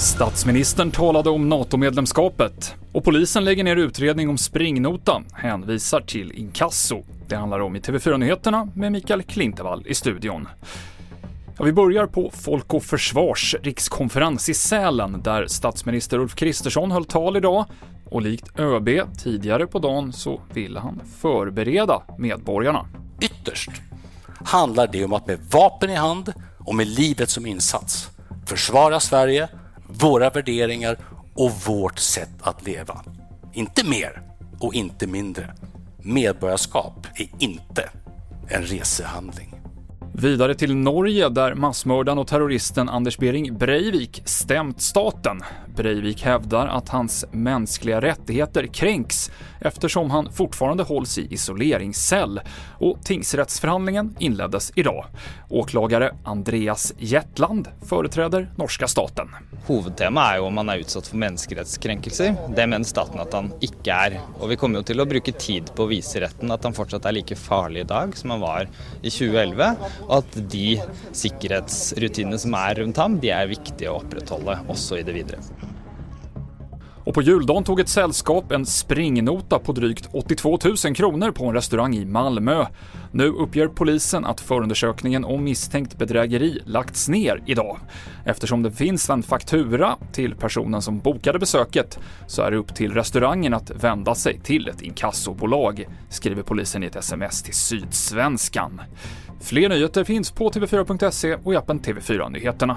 Statsministern talade om NATO-medlemskapet och polisen lägger ner utredning om springnota, hänvisar till inkasso. Det handlar om i TV4-nyheterna med Mikael Klintevall i studion. Ja, vi börjar på Folk och Försvars rikskonferens i Sälen där statsminister Ulf Kristersson höll tal idag och likt ÖB tidigare på dagen så ville han förbereda medborgarna. Ytterst handlar det om att med vapen i hand och med livet som insats försvara Sverige, våra värderingar och vårt sätt att leva. Inte mer och inte mindre. Medborgarskap är inte en resehandling. Vidare till Norge där massmördaren och terroristen Anders Behring Breivik stämt staten. Breivik hävdar att hans mänskliga rättigheter kränks eftersom han fortfarande hålls i isoleringscell och tingsrättsförhandlingen inleddes idag. Åklagare Andreas Jetland företräder norska staten. Huvudtemat är ju om han är utsatt för menneskerettskränkelser. Det menar staten att han inte är. Och vi kommer ju till att bruka tid på att visa rätten att han fortsatt är lika farlig idag som han var i 2011 och att de säkerhetsrutiner som er runt ham, de är viktiga att upprätthålla också i det vidare. Och på juldagen tog ett sällskap en springnota på drygt 82 000 kronor på en restaurang i Malmö. Nu uppger polisen att förundersökningen om misstänkt bedrägeri lagts ner idag. Eftersom det finns en faktura till personen som bokade besöket så är det upp till restaurangen att vända sig till ett inkassobolag, skriver polisen i ett sms till Sydsvenskan. Fler nyheter finns på tv4.se och i appen TV4 Nyheterna.